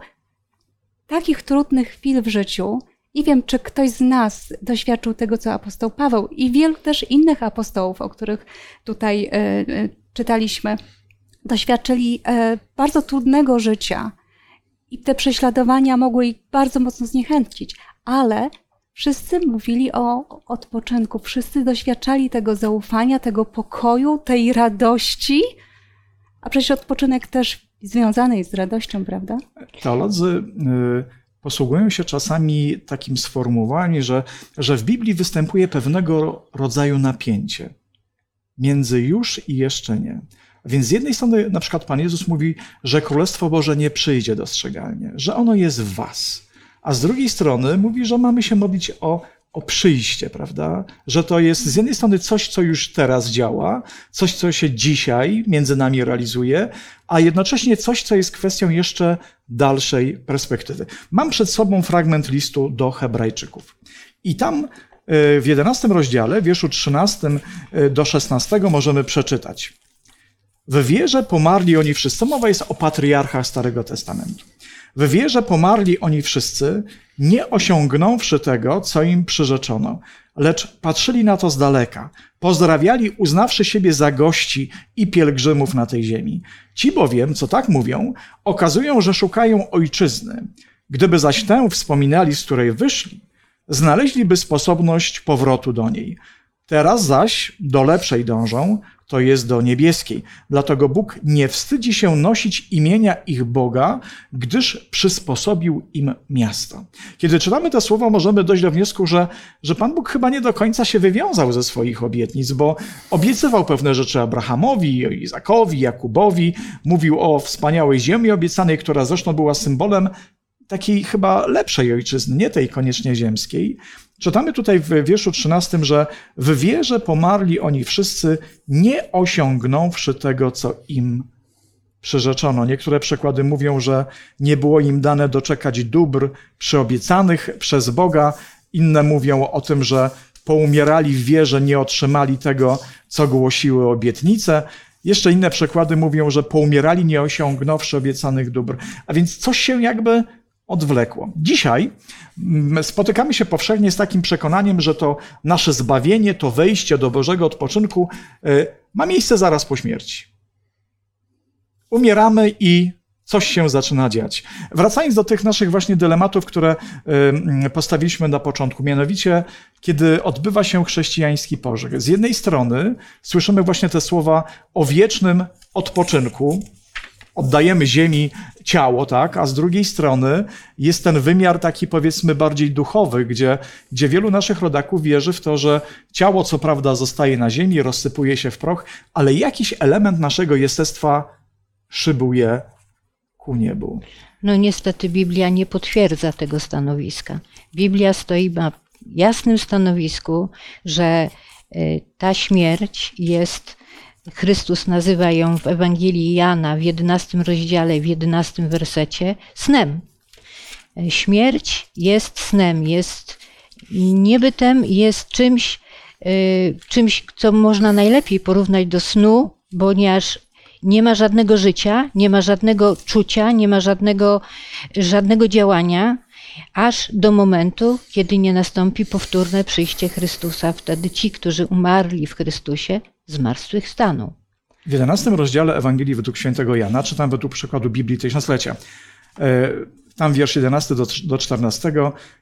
takich trudnych chwil w życiu, i wiem, czy ktoś z nas doświadczył tego, co apostoł Paweł i wielu też innych apostołów, o których tutaj e, e, czytaliśmy, doświadczyli e, bardzo trudnego życia. I te prześladowania mogły ich bardzo mocno zniechęcić, ale wszyscy mówili o odpoczynku, wszyscy doświadczali tego zaufania, tego pokoju, tej radości, a przecież odpoczynek też związany jest z radością, prawda? Teolodzy y posługują się czasami takim sformułowaniem, że, że w Biblii występuje pewnego rodzaju napięcie między już i jeszcze nie. Więc z jednej strony na przykład Pan Jezus mówi, że Królestwo Boże nie przyjdzie dostrzegalnie, że ono jest w was. A z drugiej strony mówi, że mamy się modlić o o przyjście, prawda? Że to jest z jednej strony coś, co już teraz działa, coś, co się dzisiaj między nami realizuje, a jednocześnie coś, co jest kwestią jeszcze dalszej perspektywy. Mam przed sobą fragment listu do Hebrajczyków. I tam e, w 11 rozdziale, wierszu 13 e, do 16 możemy przeczytać. W wierze pomarli oni wszyscy. Mowa jest o patriarchach Starego Testamentu. W wierze pomarli oni wszyscy, nie osiągnąwszy tego, co im przyrzeczono, lecz patrzyli na to z daleka, pozdrawiali, uznawszy siebie za gości i pielgrzymów na tej ziemi. Ci bowiem, co tak mówią, okazują, że szukają ojczyzny. Gdyby zaś tę wspominali, z której wyszli, znaleźliby sposobność powrotu do niej. Teraz zaś do lepszej dążą, to jest do niebieskiej. Dlatego Bóg nie wstydzi się nosić imienia ich Boga, gdyż przysposobił im miasto. Kiedy czytamy te słowa, możemy dojść do wniosku, że, że Pan Bóg chyba nie do końca się wywiązał ze swoich obietnic, bo obiecywał pewne rzeczy Abrahamowi, Izakowi, Jakubowi, mówił o wspaniałej ziemi obiecanej, która zresztą była symbolem takiej chyba lepszej ojczyzny, nie tej koniecznie ziemskiej. Czytamy tutaj w wierszu 13, że w wierze pomarli oni wszyscy, nie osiągnąwszy tego, co im przyrzeczono. Niektóre przykłady mówią, że nie było im dane doczekać dóbr przyobiecanych przez Boga. Inne mówią o tym, że poumierali w wierze, nie otrzymali tego, co głosiły obietnice. Jeszcze inne przykłady mówią, że poumierali, nie osiągnąwszy obiecanych dóbr. A więc coś się jakby odwlekło. Dzisiaj mm, spotykamy się powszechnie z takim przekonaniem, że to nasze zbawienie, to wejście do Bożego odpoczynku y, ma miejsce zaraz po śmierci. Umieramy i coś się zaczyna dziać. Wracając do tych naszych właśnie dylematów, które y, postawiliśmy na początku, mianowicie, kiedy odbywa się chrześcijański pożeg. Z jednej strony słyszymy właśnie te słowa o wiecznym odpoczynku, oddajemy ziemi ciało, tak? A z drugiej strony jest ten wymiar taki powiedzmy bardziej duchowy, gdzie, gdzie wielu naszych rodaków wierzy w to, że ciało co prawda zostaje na ziemi, rozsypuje się w proch, ale jakiś element naszego jestestwa szybuje ku niebu. No niestety Biblia nie potwierdza tego stanowiska. Biblia stoi na jasnym stanowisku, że y, ta śmierć jest Chrystus nazywa ją w Ewangelii Jana w 11 rozdziale, w 11 wersecie snem. Śmierć jest snem, jest niebytem, jest czymś, y, czymś, co można najlepiej porównać do snu, ponieważ nie ma żadnego życia, nie ma żadnego czucia, nie ma żadnego, żadnego działania, aż do momentu, kiedy nie nastąpi powtórne przyjście Chrystusa. Wtedy ci, którzy umarli w Chrystusie, zmartwychwstaną. W 11 rozdziale Ewangelii według świętego Jana, czytam według przykładu Biblii Tysiąclecia, tam wiersz 11 do, do 14,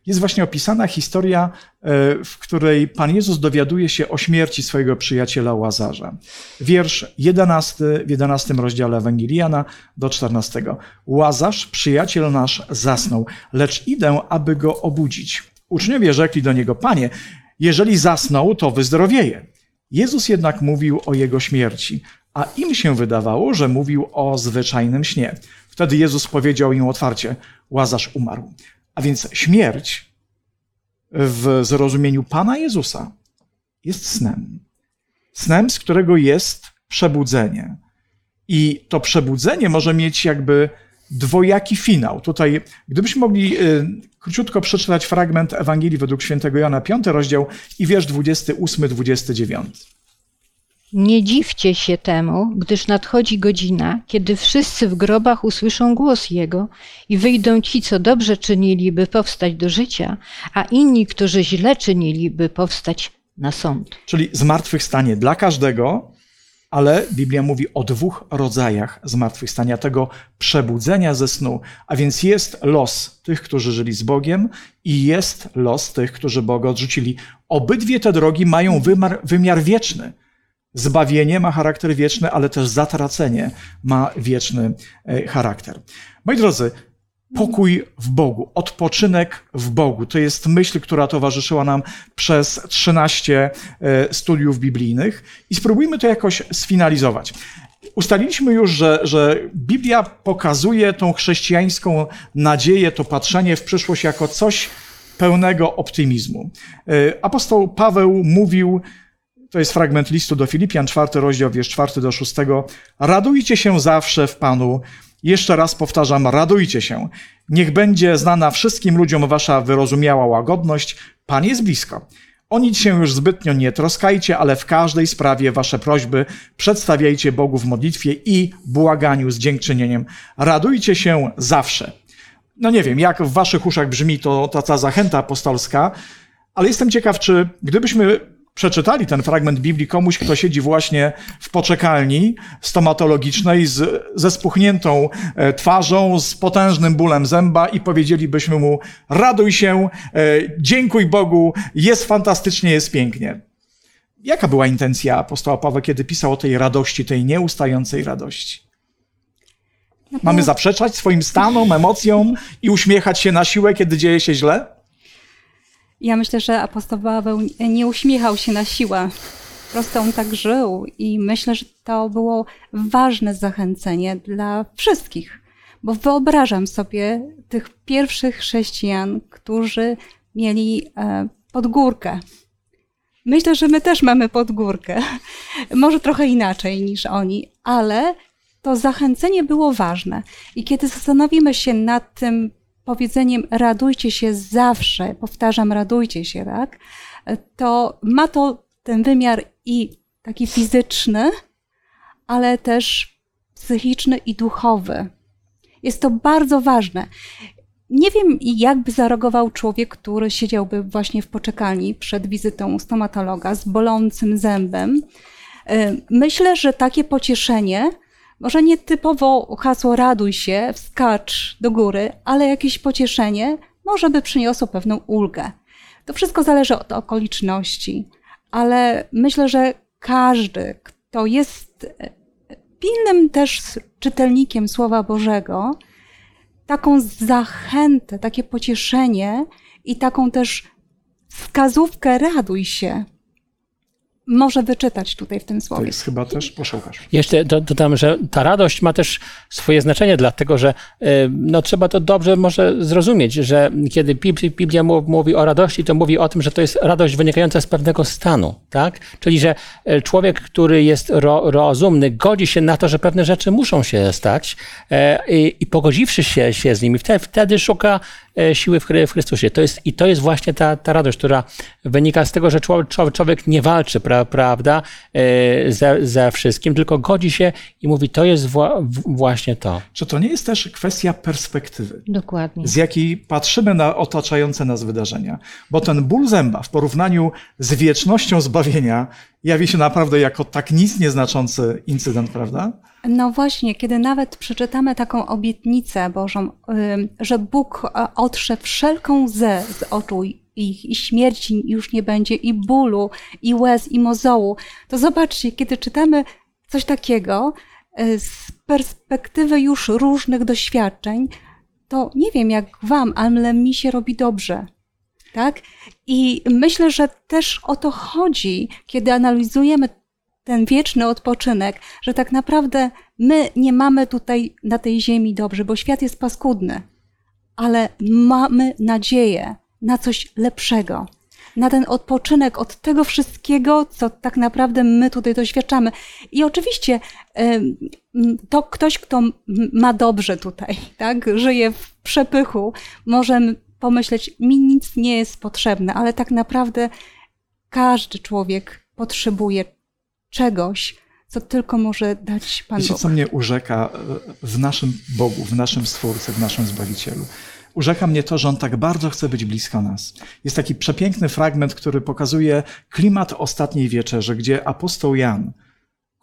jest właśnie opisana historia, e, w której Pan Jezus dowiaduje się o śmierci swojego przyjaciela Łazarza. Wiersz 11 w 11 rozdziale Ewangelii Jana do 14. Łazarz, przyjaciel nasz, zasnął, lecz idę, aby go obudzić. Uczniowie rzekli do niego, Panie, jeżeli zasnął, to wyzdrowieje. Jezus jednak mówił o jego śmierci, a im się wydawało, że mówił o zwyczajnym śnie. Wtedy Jezus powiedział im otwarcie: Łazarz umarł. A więc śmierć w zrozumieniu Pana Jezusa jest snem. Snem, z którego jest przebudzenie. I to przebudzenie może mieć jakby dwojaki finał. Tutaj, gdybyśmy mogli y, króciutko przeczytać fragment Ewangelii według świętego Jana, 5 rozdział i wiersz 28-29. Nie dziwcie się temu, gdyż nadchodzi godzina, kiedy wszyscy w grobach usłyszą głos Jego i wyjdą ci, co dobrze czynili, by powstać do życia, a inni, którzy źle czynili, by powstać na sąd. Czyli zmartwychwstanie dla każdego, ale Biblia mówi o dwóch rodzajach zmartwychwstania, tego przebudzenia ze snu. A więc jest los tych, którzy żyli z Bogiem i jest los tych, którzy Boga odrzucili. Obydwie te drogi mają wymiar, wymiar wieczny. Zbawienie ma charakter wieczny, ale też zatracenie ma wieczny e, charakter. Moi drodzy, pokój w Bogu, odpoczynek w Bogu. To jest myśl, która towarzyszyła nam przez 13 e, studiów biblijnych i spróbujmy to jakoś sfinalizować. Ustaliliśmy już, że, że Biblia pokazuje tą chrześcijańską nadzieję, to patrzenie w przyszłość jako coś pełnego optymizmu. E, apostoł Paweł mówił, to jest fragment listu do Filipian, czwarty rozdział, wiersz czwarty do szóstego. Radujcie się zawsze w Panu. Jeszcze raz powtarzam, radujcie się. Niech będzie znana wszystkim ludziom wasza wyrozumiała łagodność. Pan jest blisko. O nic się już zbytnio nie troskajcie, ale w każdej sprawie wasze prośby przedstawiajcie Bogu w modlitwie i błaganiu z dziękczynieniem. Radujcie się zawsze. No nie wiem, jak w waszych uszach brzmi to ta zachęta apostolska, ale jestem ciekaw, czy gdybyśmy przeczytali ten fragment Biblii komuś, kto siedzi właśnie w poczekalni stomatologicznej z, ze spuchniętą e, twarzą, z potężnym bólem zęba i powiedzielibyśmy mu raduj się, e, dziękuj Bogu, jest fantastycznie, jest pięknie. Jaka była intencja apostoła Pawła, kiedy pisał o tej radości, tej nieustającej radości? No Mamy zaprzeczać swoim stanom, emocjom i uśmiechać się na siłę, kiedy dzieje się źle? Ja myślę, że apostoł Paweł nie uśmiechał się na siłę. Po prostu on tak żył i myślę, że to było ważne zachęcenie dla wszystkich. Bo wyobrażam sobie tych pierwszych chrześcijan, którzy mieli e, podgórkę. Myślę, że my też mamy podgórkę. Może trochę inaczej niż oni, ale to zachęcenie było ważne. I kiedy zastanowimy się nad tym powiedzeniem radujcie się zawsze, powtarzam, radujcie się, tak? To ma to ten wymiar i taki fizyczny, ale też psychiczny i duchowy. Jest to bardzo ważne. Nie wiem, jak by zareagował człowiek, który siedziałby właśnie w poczekalni przed wizytą u stomatologa z bolącym zębem. Y, Myślę, że takie pocieszenie, może nie typowo hasło raduj się, wskacz do góry, ale jakieś pocieszenie może by przyniosło pewną ulgę. To wszystko zależy od okoliczności, ale myślę, że każdy, kto jest e, pilnym też czytelnikiem Słowa Bożego, taką zachętę, takie pocieszenie i taką też wskazówkę raduj się może wyczytać tutaj w tym To słowie. jest chyba też, proszę Łukasz. Jeszcze do- dodam, że ta radość ma też swoje znaczenie, dlatego że y, no, trzeba to dobrze może zrozumieć, że kiedy Bib- Biblia mówi o radości, to mówi o tym, że to jest radość wynikająca z pewnego stanu, tak? Czyli, że y, człowiek, który jest ro, rozumny, godzi się na to, że pewne rzeczy muszą się stać e, i, i pogodziwszy się, się z nimi, wtedy, wtedy szuka e, siły w, Chry- w Chrystusie. To jest, I to jest właśnie ta, ta radość, która wynika z tego, że człowiek, człowiek nie walczy, pra, prawda, e, ze, ze wszystkim, tylko godzi się i mówi, to jest wła, właśnie to. Czy to nie jest też kwestia perspektywy? Dokładnie. z jakiej patrzymy na otaczające nas wydarzenia. Bo ten ból zęba w porównaniu z wiecznością zbawienia jawi się naprawdę jako tak nic nieznaczący incydent, prawda? No właśnie, kiedy nawet przeczytamy taką obietnicę Bożą, że Bóg e, otrze wszelką łzę z oczu ich i śmierci już nie będzie, i bólu, i łez, i mozołu, to zobaczcie, kiedy czytamy coś takiego y, z perspektywy już różnych doświadczeń, to nie wiem jak wam, ale mi się robi dobrze. Tak? I myślę, że też o to chodzi, kiedy analizujemy ten wieczny odpoczynek, że tak naprawdę my nie mamy tutaj na tej ziemi dobrze, bo świat jest paskudny, ale mamy nadzieję na coś lepszego. Na ten odpoczynek od tego wszystkiego, co tak naprawdę my tutaj doświadczamy. I oczywiście to ktoś, kto ma dobrze tutaj, tak, żyje w przepychu, może pomyśleć, mi nic nie jest potrzebne, ale tak naprawdę każdy człowiek potrzebuje czegoś, co tylko może dać Pan Wiecie, Bóg. co mnie urzeka e, w naszym Bogu, w naszym Stwórcy, w naszym Zbawicielu? Urzeka mnie to, że On tak bardzo chce być blisko nas. Jest taki przepiękny fragment, który pokazuje klimat ostatniej wieczerzy, gdzie apostoł Jan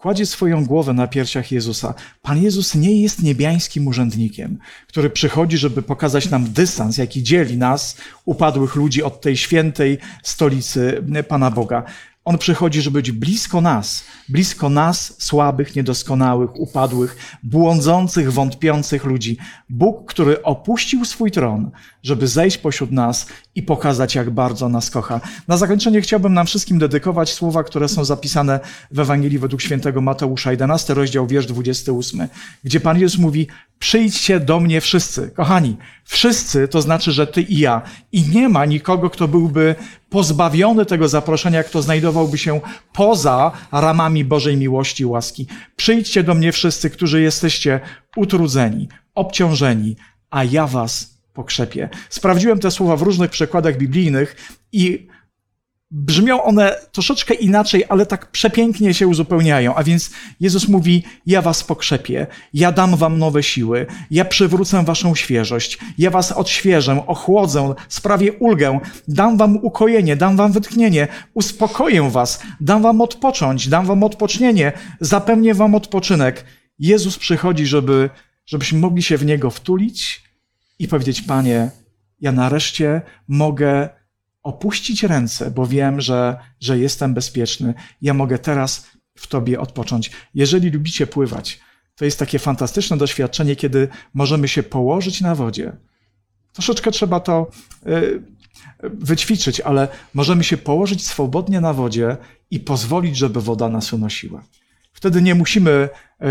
kładzie swoją głowę na piersiach Jezusa. Pan Jezus nie jest niebiańskim urzędnikiem, który przychodzi, żeby pokazać nam dystans, jaki dzieli nas, upadłych ludzi, od tej świętej stolicy Pana Boga. On przychodzi, żeby być blisko nas, blisko nas, słabych, niedoskonałych, upadłych, błądzących, wątpiących ludzi. Bóg, który opuścił swój tron, żeby zejść pośród nas i pokazać, jak bardzo nas kocha. Na zakończenie chciałbym nam wszystkim dedykować słowa, które są zapisane w Ewangelii według świętego Mateusza, 11 rozdział, wiersz 28, gdzie Pan Jezus mówi, przyjdźcie do mnie wszyscy. Kochani, wszyscy to znaczy, że ty i ja. I nie ma nikogo, kto byłby pozbawiony tego zaproszenia, kto znajdowałby się poza ramami Bożej miłości i łaski. Przyjdźcie do mnie wszyscy, którzy jesteście utrudzeni, obciążeni, a ja was pokrzepię. Sprawdziłem te słowa w różnych przekładach biblijnych i brzmią one troszeczkę inaczej, ale tak przepięknie się uzupełniają. A więc Jezus mówi: Ja was pokrzepię, ja dam wam nowe siły, ja przywrócę waszą świeżość, ja was odświeżę, ochłodzę, sprawię ulgę, dam wam ukojenie, dam wam wytchnienie, uspokoję was, dam wam odpocząć, dam wam odpocznienie, zapewnię wam odpoczynek. Jezus przychodzi, żeby, żebyśmy mogli się w Niego wtulić i powiedzieć: Panie, ja nareszcie mogę opuścić ręce, bo wiem, że, że jestem bezpieczny. Ja mogę teraz w Tobie odpocząć. Jeżeli lubicie pływać, to jest takie fantastyczne doświadczenie, kiedy możemy się położyć na wodzie. Troszeczkę trzeba to y, wyćwiczyć, ale możemy się położyć swobodnie na wodzie i pozwolić, żeby woda nas unosiła. Wtedy nie musimy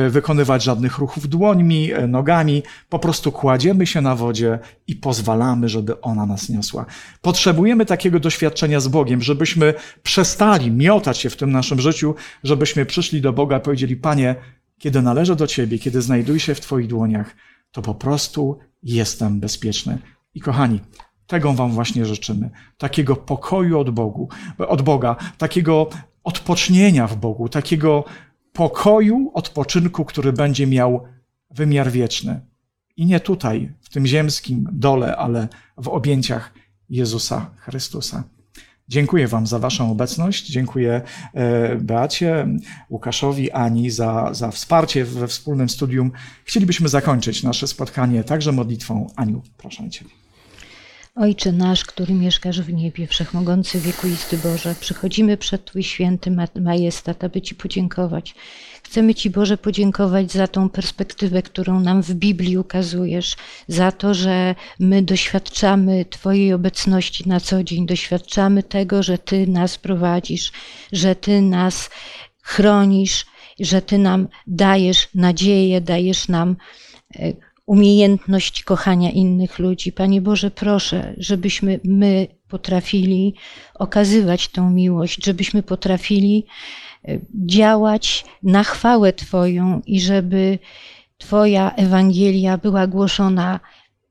wykonywać żadnych ruchów dłońmi, e, nogami, po prostu kładziemy się na wodzie i pozwalamy, żeby ona nas niosła. Potrzebujemy takiego doświadczenia z Bogiem, żebyśmy przestali miotać się w tym naszym życiu, żebyśmy przyszli do Boga i powiedzieli: Panie, kiedy należę do Ciebie, kiedy znajduję się w Twoich dłoniach, to po prostu jestem bezpieczny. I kochani, tego Wam właśnie życzymy. Takiego pokoju od Bogu, od Boga, takiego odpocznienia w Bogu, takiego pokoju, odpoczynku, który będzie miał wymiar wieczny. I nie tutaj, w tym ziemskim dole, ale w objęciach Jezusa Chrystusa. Dziękuję Wam za Waszą obecność. Dziękuję e, Beacie, Łukaszowi, Ani za, za wsparcie we wspólnym studium. Chcielibyśmy zakończyć nasze spotkanie także modlitwą. Aniu, proszę Cię. Ojcze nasz, który mieszkasz w niebie, wszechmogący wiekuisty Boże, przychodzimy przed Twój święty majestat, aby Ci podziękować. Chcemy Ci, Boże, podziękować za tą perspektywę, którą nam w Biblii ukazujesz, za to, że my doświadczamy Twojej obecności na co dzień, doświadczamy tego, że Ty nas prowadzisz, że Ty nas chronisz, że Ty nam dajesz nadzieję, dajesz nam e, umiejętność kochania innych ludzi. Panie Boże, proszę, żebyśmy my potrafili okazywać tą miłość, żebyśmy potrafili e, działać na chwałę Twoją i żeby Twoja Ewangelia była głoszona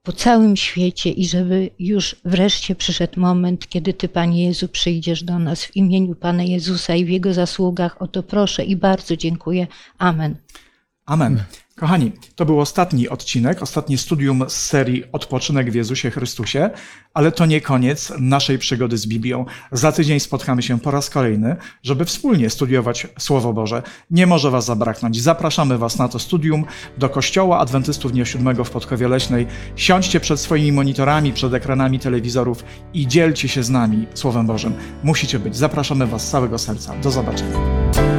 po całym świecie i żeby już wreszcie przyszedł moment, kiedy Ty, Panie Jezu, przyjdziesz do nas w imieniu Pana Jezusa i w Jego zasługach. O to proszę i bardzo dziękuję. Amen. Amen. Kochani, to był ostatni odcinek, ostatnie studium z serii Odpoczynek w Jezusie Chrystusie, ale to nie koniec naszej przygody z Biblią. Za tydzień spotkamy się po raz kolejny, żeby wspólnie studiować Słowo Boże. Nie może Was zabraknąć. Zapraszamy Was na to studium do Kościoła Adwentystów Dnia Siódmego w Podkowie Leśnej. Siądźcie przed swoimi monitorami, przed ekranami telewizorów i dzielcie się z nami Słowem Bożym. Musicie być. Zapraszamy Was z całego serca. Do zobaczenia.